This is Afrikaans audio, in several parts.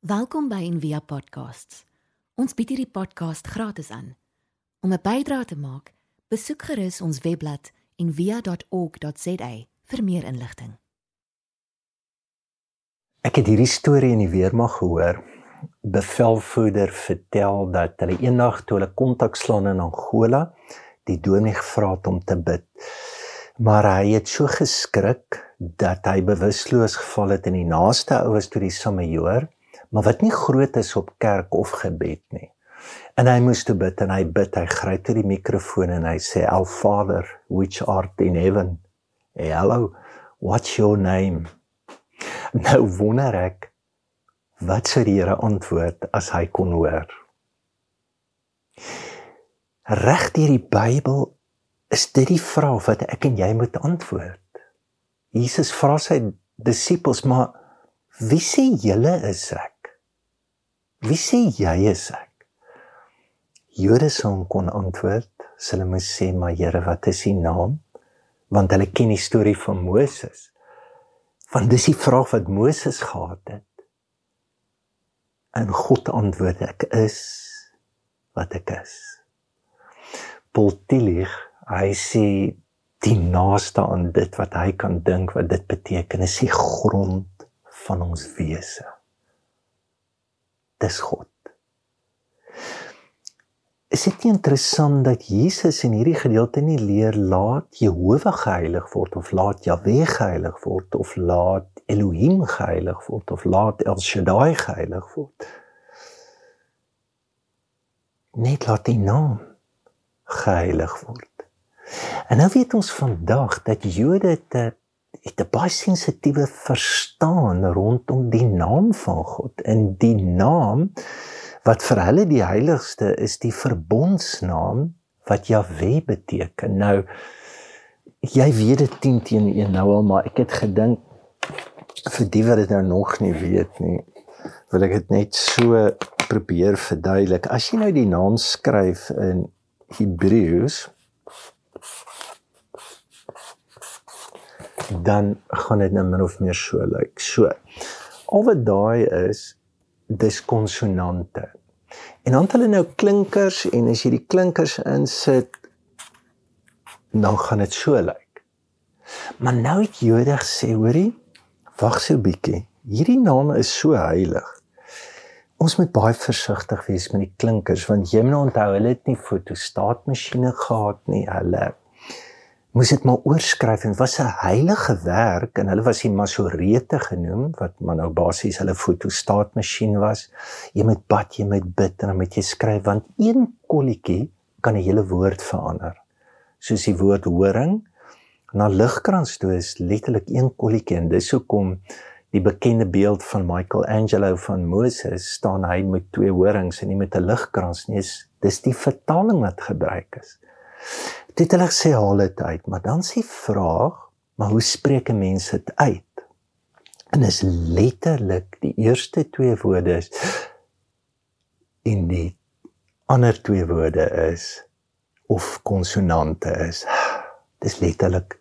Welkom by Envia Podcasts. Ons bied hierdie podcast gratis aan. Om 'n bydrae te maak, besoek gerus ons webblad en via.org.za vir meer inligting. Ek het hierdie storie in die weermag gehoor. Bevelvoerder vertel dat hulle eendag toe hulle kontak slaan in Angola, die dominee gevra het om te bid. Maar hy het so geskrik dat hy bewusteloos geval het in die naaste oues toe die Samajoor maar wat nie groot is op kerk of gebed nie. En hy moes toe bid en hy bid, hy gryp tot die mikrofoon en hy sê, "Our Father, which art in heaven, hello, what's your name?" Nou wonder ek wat sou die Here antwoord as hy kon hoor. Reg deur die Bybel is dit die vraag wat ek en jy moet antwoord. Jesus vra sy disippels, "Maar wie sê julle is ek?" Wie sê jy is ek? Jode sou kon antwoord, hulle moes sê, "Maar Here, wat is U naam?" Want hulle ken die storie van Moses. Want dis die vraag wat Moses gehad het. En God antwoord, "Ek is wat ek is." Paul Tillich, hy sê die naaste aan dit wat hy kan dink wat dit beteken is die grond van ons wese dis God. Is dit nie interessant dat Jesus in hierdie gedeelte nie leer laat Jehovah geheilig word of laat Jahweh geheilig word of laat Elohim geheilig word of laat El Shaddai geheilig word. Net laat die naam geheilig word. En nou weet ons vandag dat Jode dit het 'n baie sensitiewe verstaan rondom die naam van God. In die naam wat vir hulle die heiligste is, die verbondsnaam wat Jahwe beteken. Nou jy weet dit 10 teen 1 nou al, maar ek het gedink vir die wat dit nou nog nie weet nie, wil ek dit net so probeer verduidelik. As jy nou die naam skryf in Hebreëus dan gaan dit nou min of meer so lyk. Like. So. Al wat daai is dis konsonante. En dan het hulle nou klinkers en as jy die klinkers insit dan gaan dit so lyk. Like. Maar nou het Jode gesê, hoorie, wag so 'n bietjie. Hierdie naam is so heilig. Ons moet baie versigtig wees met die klinkers want jy moet onthou hulle het nie fotostaatmasjiene gehad nie. Hulle moes dit maar oorskryf en was 'n heilige werk en hulle was die masorete genoem wat maar nou basies hulle fotostaatmasjien was. Jy moet bad, jy moet bid en dan moet jy skryf want een kolletjie kan 'n hele woord verander. Soos die woord horing na ligkrans toe is letterlik een kolletjie en dis hoekom die bekende beeld van Michelangelo van Moses staan hy met twee horings en nie met 'n ligkrans nie. Dis die vertaling wat gebruik is. Dit hulle sê haal dit uit, maar dan sê vraag, maar hoe spreek 'n mens dit uit? En is letterlik die eerste twee woorde is in die ander twee woorde is of konsonante is. Dis letterlik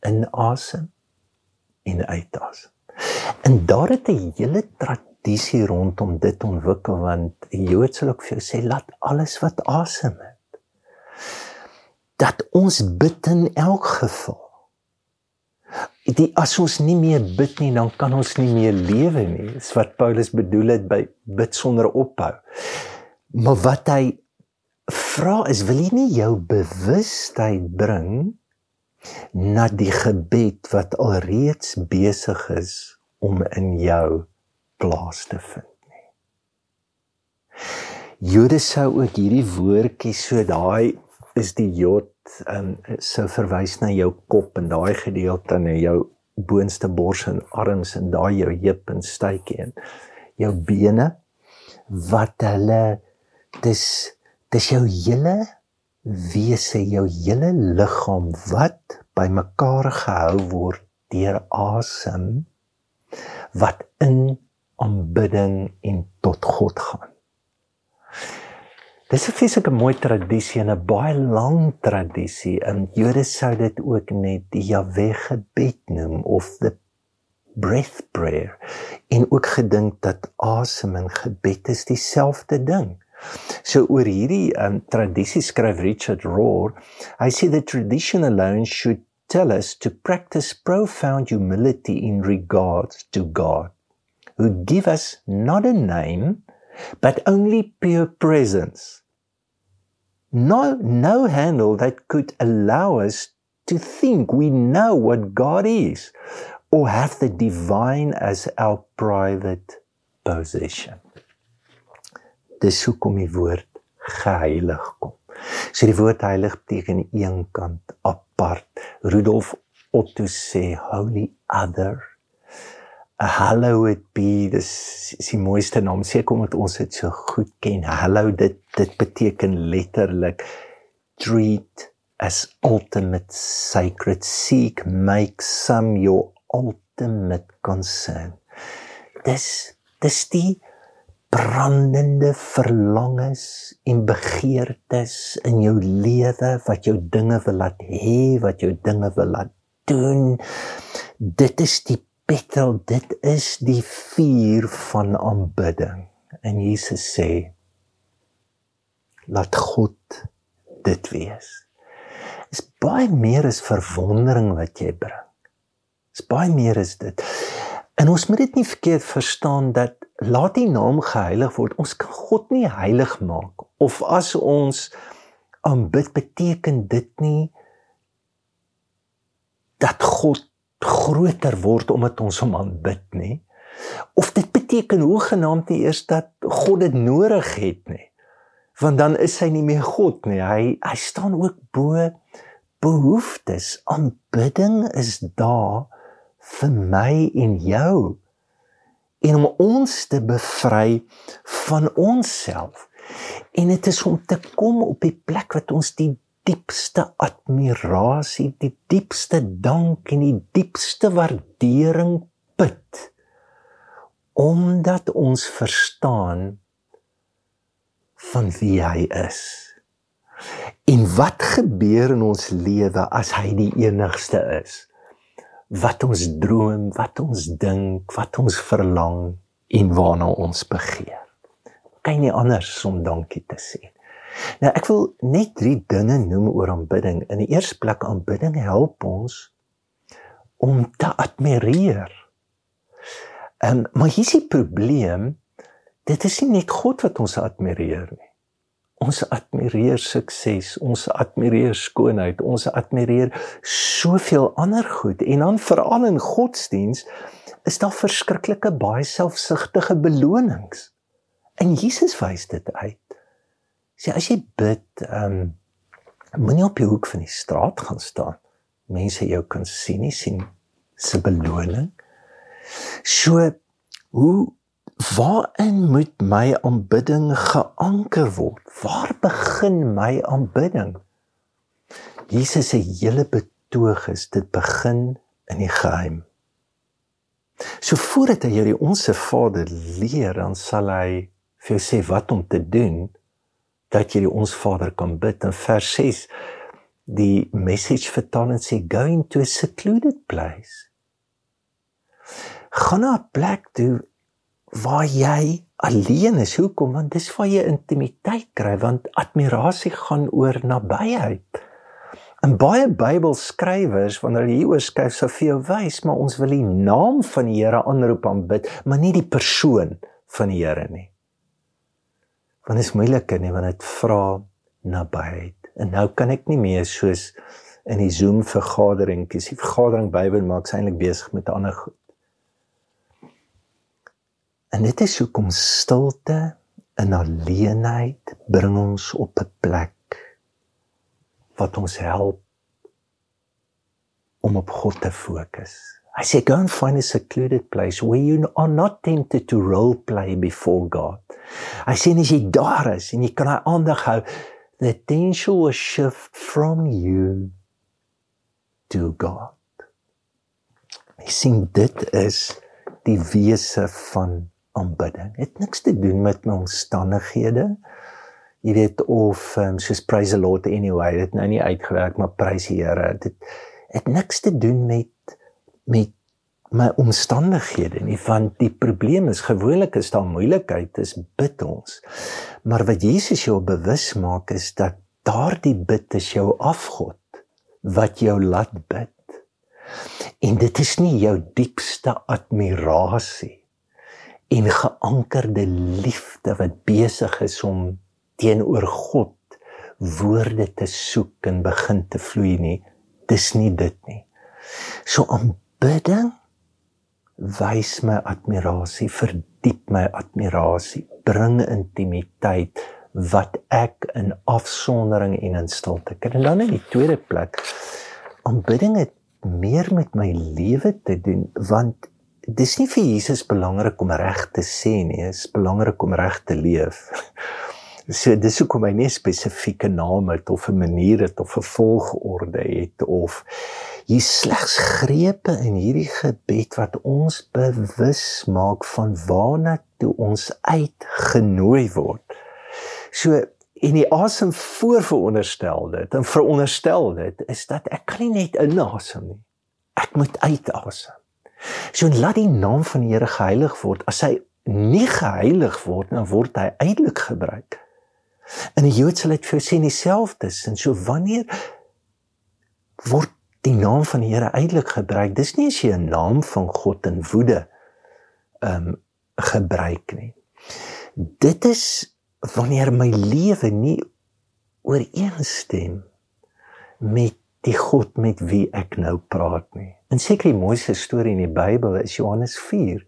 in asem en uit asem. En daar het 'n hele tradisie rondom dit ontwikkel want die Jode sal ook vir jou sê laat alles wat asem het dat ons bid in elk geval. Die as ons nie meer bid nie, dan kan ons nie meer lewe nie. Dis wat Paulus bedoel het by bid sonder ophou. Maar wat hy vra is, wil jy nie jou bewustheid bring na die gebed wat alreeds besig is om in jou plaas te vind nie. Jode sou ook hierdie woordjie so daai is die jod um, sou verwys na jou kop en daai gedeelte en jou boonste bors en arms en daai jou heup en stuitjie en jou bene wat hulle dis dis jou hele wese jou hele liggaam wat bymekaar gehou word deur asem wat in aanbidding en tot God gaan Dis 'n fisieke mooi tradisie en 'n baie lang tradisie. In Jode sou dit ook net die Jahwe gebed noem of the breath prayer en ook gedink dat asem en gebed is dieselfde ding. So oor hierdie um, tradisie skryf Richard Rohr, hy sê the tradition alone should tell us to practice profound humility in regards to God, who give us not a name, but only pure presence. No, no handle that could allow us to think we know what God is or have the divine as our private possession. Dis hoekom die woord geheilig kom. So die woord heilig beteken een kant apart. Rudolf Otto sê holy other. A hallowed be dis is die mooiste naam seker omdat ons dit so goed ken. Hallow dit dit beteken letterlik treat as ultimate sacred seek make some your ultimate concern. Dis dis die brandende verlangens en begeertes in jou lewe wat jou dinge wil laat hê, wat jou dinge wil laat doen. Dit is die petrol, dit is die vuur van aanbidding. En Jesus sê laat God dit wees. Is baie meer as verwondering wat jy bring. Is baie meer as dit. En ons moet dit nie verkeerd verstaan dat laat die naam geheilig word. Ons kan God nie heilig maak of as ons aanbid beteken dit nie dat God groter word omdat ons hom aanbid nie. Of dit beteken hoegenaamd nie eers dat God dit nodig het nie. Want dan is hy nie meer God nie. Hy hy staan ook bo behoeftes. Aanbidding is daar vir my en jou en om ons te bevry van onsself. En dit is om te kom op die plek wat ons die diepste admirasie, die diepste dank en die diepste waardering put. Omdat ons verstaan van wie hy is. En wat gebeur in ons lewe as hy die enigste is? wat ons droom, wat ons dink, wat ons verlang en waarna ons begeer. Kan nie anders om dankie te sê. Nou ek wil net drie dinge noem oor aanbidding. In die eerste plek aanbidding help ons om te admireer. En ehm, maar hier is die probleem, dit is nie net God wat ons admireer nie. Ons admireer sukses, ons admireer skoonheid, ons admireer soveel ander goed en dan veral in godsdiens is daar verskriklike baie selfsugtige belonings. En Jesus wys dit uit. Sê as jy bid, ehm um, moenie op die hoek van die straat gaan staan. Mense jou kan sien nie sien se beloning. So hoe Waarin moet my aanbidding geanker word? Waar begin my aanbidding? Jesus se hele betoog is dit begin in die geheim. So voordat hy hierdie onsse Vader leer, dan sal hy vir jou sê wat om te doen dat jy die ons Vader kan bid in vers 6. Die message vertaling sê going to a secluded place. Gaan na 'n plek toe waar jy alleen is. Hoekom? Want dis waar jy intimiteit kry want admirasie gaan oor nabyheid. En baie Bybelskrywers wanneer hulle hieroor skryf sou vir jou wys, maar ons wil die naam van die Here aanroep aanbid, maar nie die persoon van die Here nie. Want dit is moeiliker nie want dit vra nabyheid. En nou kan ek nie meer soos in die Zoom vergadering, kies die vergadering Bybel maak eintlik besig met ander goed. En dit is hoekom stilte en alleenheid bring ons op 'n plek wat ons help om op God te fokus. I say go and find a secluded place where you are not tempted to role play before God. I say as jy daar is en jy kan hy aandag hou, the attention will shift from you to God. Ek sien dit is die wese van aanbidding. Dit het niks te doen met my omstandighede. Jy weet of um, soos praise the Lord anyway, dit nou nie uitgewerk maar prys die Here. Dit het niks te doen met met my omstandighede nie want die probleem is gewoonlik is daar moeilikheid is bid ons. Maar wat Jesus jou bewus maak is dat daardie bid is jou afgod wat jou laat bid. En dit is nie jou diepste admirasie en geankerde liefde wat besig is om teenoor God woorde te soek en begin te vloei nie. Dis nie dit nie. So aanbidding wys my admirasie, verdiep my admirasie, bring intimiteit wat ek in afsondering en in stilte kan. En dan in die tweede plek, aanbidding het meer met my lewe te doen want dis nie vir Jesus belangrik om reg te sê nie, dit is belangrik om reg te leef. So dis hoekom hy nie spesifieke name het of 'n manier het of 'n volgorde het of hier slegs grepe in hierdie gebed wat ons bewus maak van waarna toe ons uitgenooi word. So en die asem voor veronderstel dit en veronderstel dit is dat ek kan nie net inasem nie. Ek moet uitasem. So laat die naam van die Here geheilig word. As hy nie geheilig word, dan word hy uitelik gebruik. In die Joodse sal dit vir sien dieselfde sin. So wanneer word die naam van die Here uitelik gebruik. Dis nie as jy 'n naam van God in woede ehm um, gebruik nie. Dit is wanneer my lewe nie ooreenstem met die God met wie ek nou praat nie. En seker die mooiste storie in die Bybel is Johannes 4.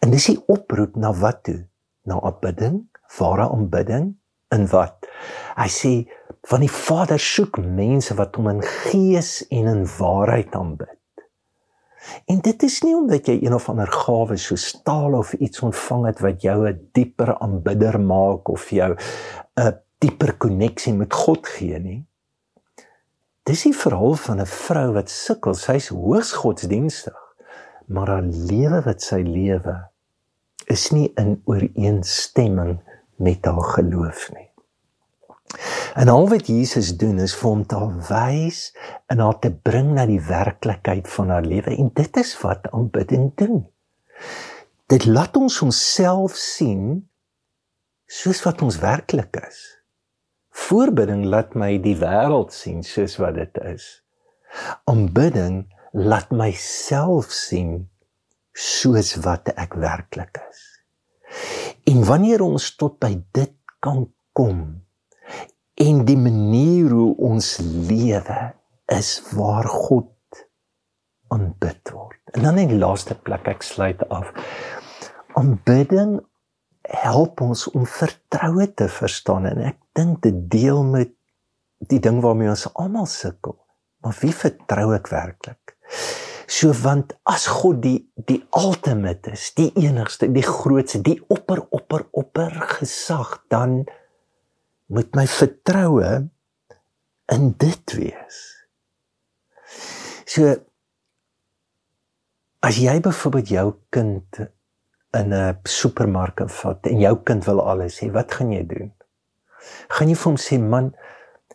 En dis die oproep na wat toe? Na aanbidding, ware aanbidding in wat? Hy sê van die Vader soek mense wat hom in gees en in waarheid aanbid. En dit is nie omdat jy een of ander gawe so staal of iets ontvang het wat jou 'n dieper aanbidder maak of jou 'n dieper koneksie met God gee nie. Dis die verhaal van 'n vrou wat sukkel, sy's hoogs godsdienstig, maar haar lewe wat sy lewe is nie in ooreenstemming met haar geloof nie. En al wat Jesus doen is vir hom te wys en haar te bring na die werklikheid van haar lewe en dit is wat aanbidding doen. Dit laat ons onsself sien soos wat ons werklik is. Voorbidding laat my die wêreld sien soos wat dit is. Aanbidding laat myself sien soos wat ek werklik is. En wanneer ons tot by dit kan kom, en die manier hoe ons lewe is waar God aanbid word. En dan in die laaste plek ek sluit af. Aanbidding help ons om vertroue te verstaan en ek dink dit deel met die ding waarmee ons almal sukkel. Maar wie vertrou ek werklik? So want as God die die ultimate is, die enigste, die grootste, die opper opper opper gesag, dan moet my vertroue in dit wees. So as jy byvoorbeeld jou kind in 'n supermark vat en jou kind wil alles hê, wat gaan jy doen? Gaan jy vir hom sê man,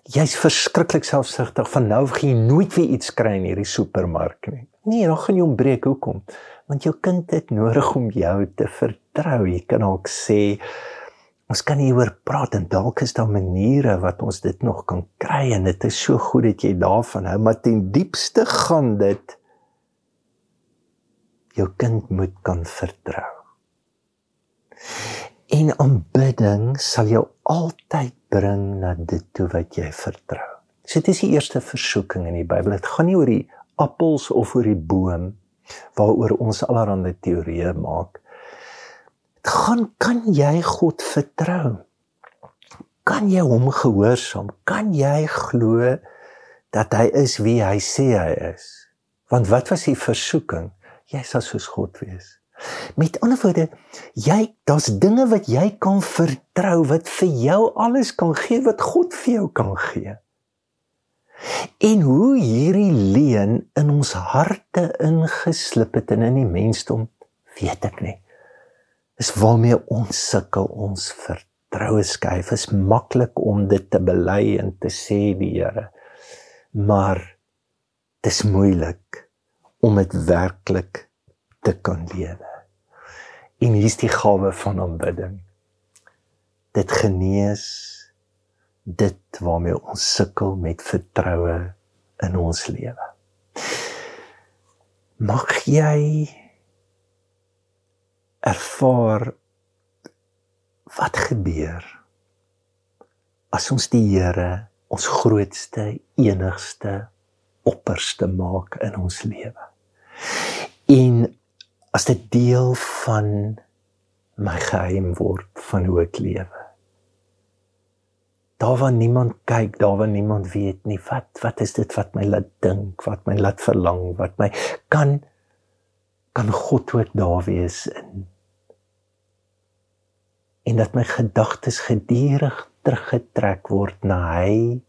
jy's verskriklik selfsugtig, van nou gaan jy nooit weer iets kry in hierdie supermark nie. Nee, dan gaan jy hom breek. Hoekom? Want jou kind het nodig om jou te vertrou. Jy kan ook sê Ons kan hieroor praat en dalk is daar maniere wat ons dit nog kan kry en dit is so goed dat jy daarvan hou, maar ten diepste gaan dit jou kind moet kan vertrou. En aanbidding sal jou altyd bring na dit toe wat jy vertrou. So dit is die eerste versoeking in die Bybel. Dit gaan nie oor die appels of oor die boom waaroor ons allerlei teorieë maak nie gaan kan jy God vertrou? Kan jy hom gehoorsaam? Kan jy glo dat hy is wie hy sê hy is? Want wat was die versoeking? Jy sal soos God wees. Met ander woorde, jy daar's dinge wat jy kan vertrou wat vir jou alles kan gee wat God vir jou kan gee. En hoe hierdie leen in ons harte ingeslip het in in die mensdom, weet ek nie. Is waarmee ons sukkel ons vertroue skuif. Is maklik om dit te bely en te sê die Here. Maar dis moeilik om dit werklik te kan lewe. En hier's die gawe van aanbidding. Dit genees dit waarmee ons sukkel met vertroue in ons lewe. Mag jy ervaar wat gebeur as ons die Here ons grootste enigste opperste maak in ons lewe. En as dit deel van my geheim word van hoe ek lewe. Daar waar niemand kyk, daar waar niemand weet nie wat wat is dit wat my laat dink, wat my laat verlang, wat my kan kan God ook daar wees in en dat my gedagtes gedurig teruggetrek word na hy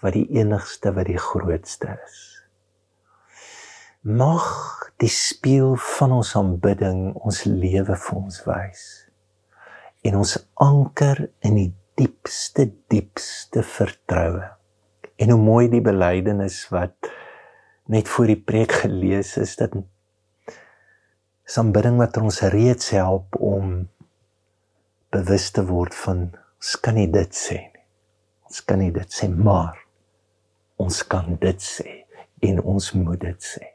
wat die enigste wat die grootste is. Mag die spieël van ons aanbidding ons lewe vir ons wys en ons anker in die diepste diepste vertroue. En hoe mooi die belydenis wat net voor die preek gelees is dat aanbidding wat ons reeds help om bewus te word van ons kan nie dit sê nie. Ons kan nie dit sê maar ons kan dit sê en ons moet dit sê.